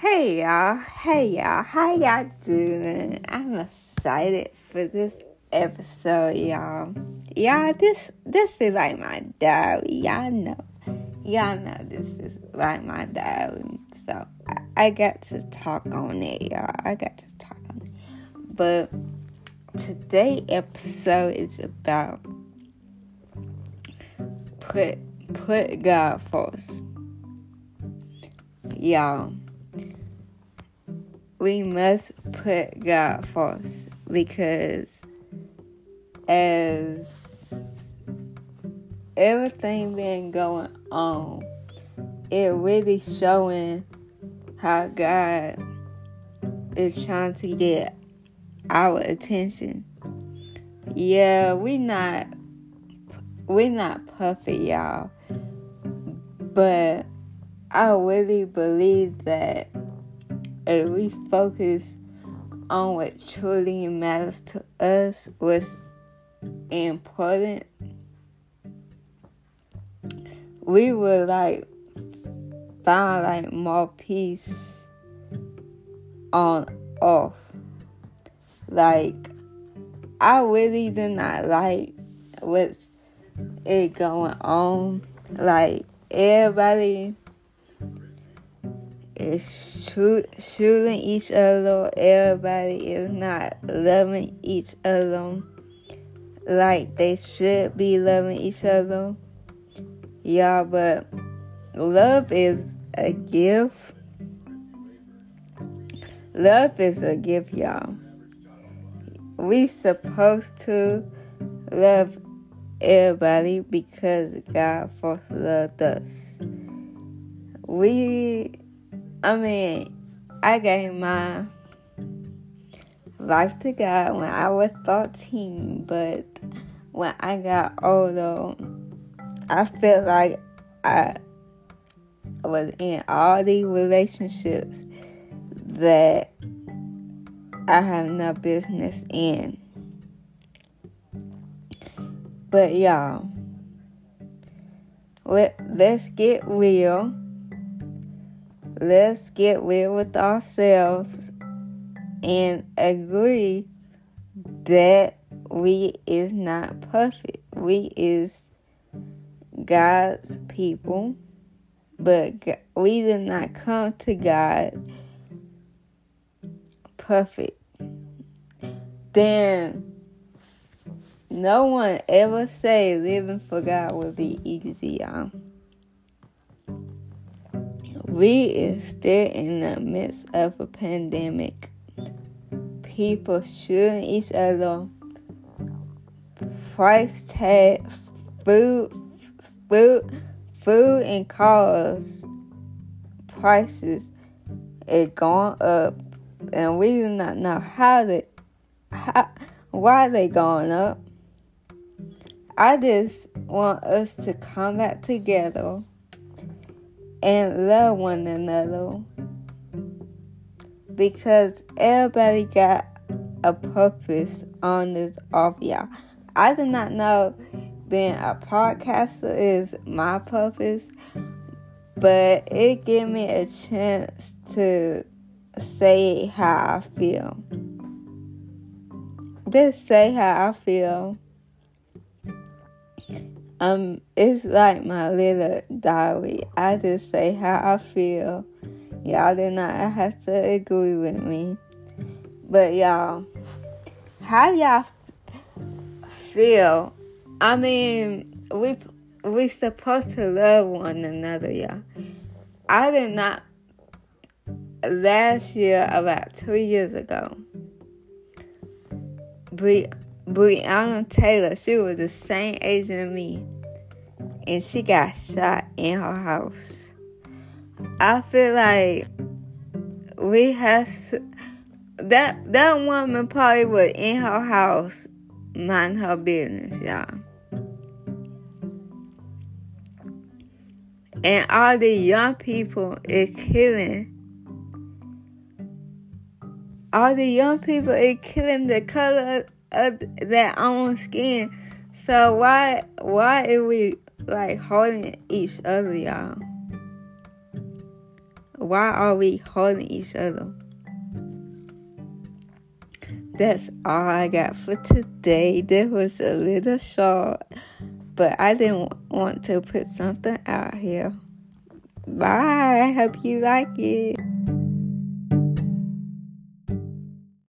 Hey y'all, hey y'all, how y'all doing? I'm excited for this episode, y'all. Y'all, this this is like my diary. Y'all know, y'all know this is like my diary. So I, I got to talk on it, y'all. I got to talk on it. But today episode is about put put God first, y'all we must put God first because as everything been going on, it really showing how God is trying to get our attention. Yeah, we not we not perfect, y'all. But I really believe that if we focus on what truly matters to us, what's important, we would like find like more peace on off. Like I really do not like what's it going on. Like everybody is shoot, shooting each other. Everybody is not loving each other like they should be loving each other. Yeah, but love is a gift. Love is a gift, y'all. We supposed to love everybody because God first loved us. We I mean, I gave my life to God when I was 13, but when I got older, I felt like I was in all these relationships that I have no business in. But y'all, let, let's get real let's get real with ourselves and agree that we is not perfect. We is God's people, but we did not come to God perfect. Then no one ever say living for God will be easy, y'all we is still in the midst of a pandemic. People shooting each other. Price tag, food, food, food and cars prices is going up, and we do not know how they, how, why they going up. I just want us to come back together and love one another because everybody got a purpose on this off y'all. I did not know being a podcaster is my purpose, but it gave me a chance to say how I feel. Just say how I feel um, it's like my little diary. I just say how I feel. Y'all did not have to agree with me. But y'all, how y'all feel? I mean, we we supposed to love one another, y'all. I did not last year, about two years ago. Bri- Breonna Taylor, she was the same age as me, and she got shot in her house. I feel like we have to, that that woman probably was in her house, mind her business, y'all. And all the young people is killing. All the young people is killing the color their own skin. So why why are we like holding each other, y'all? Why are we holding each other? That's all I got for today. This was a little short, but I didn't want to put something out here. Bye. I hope you like it.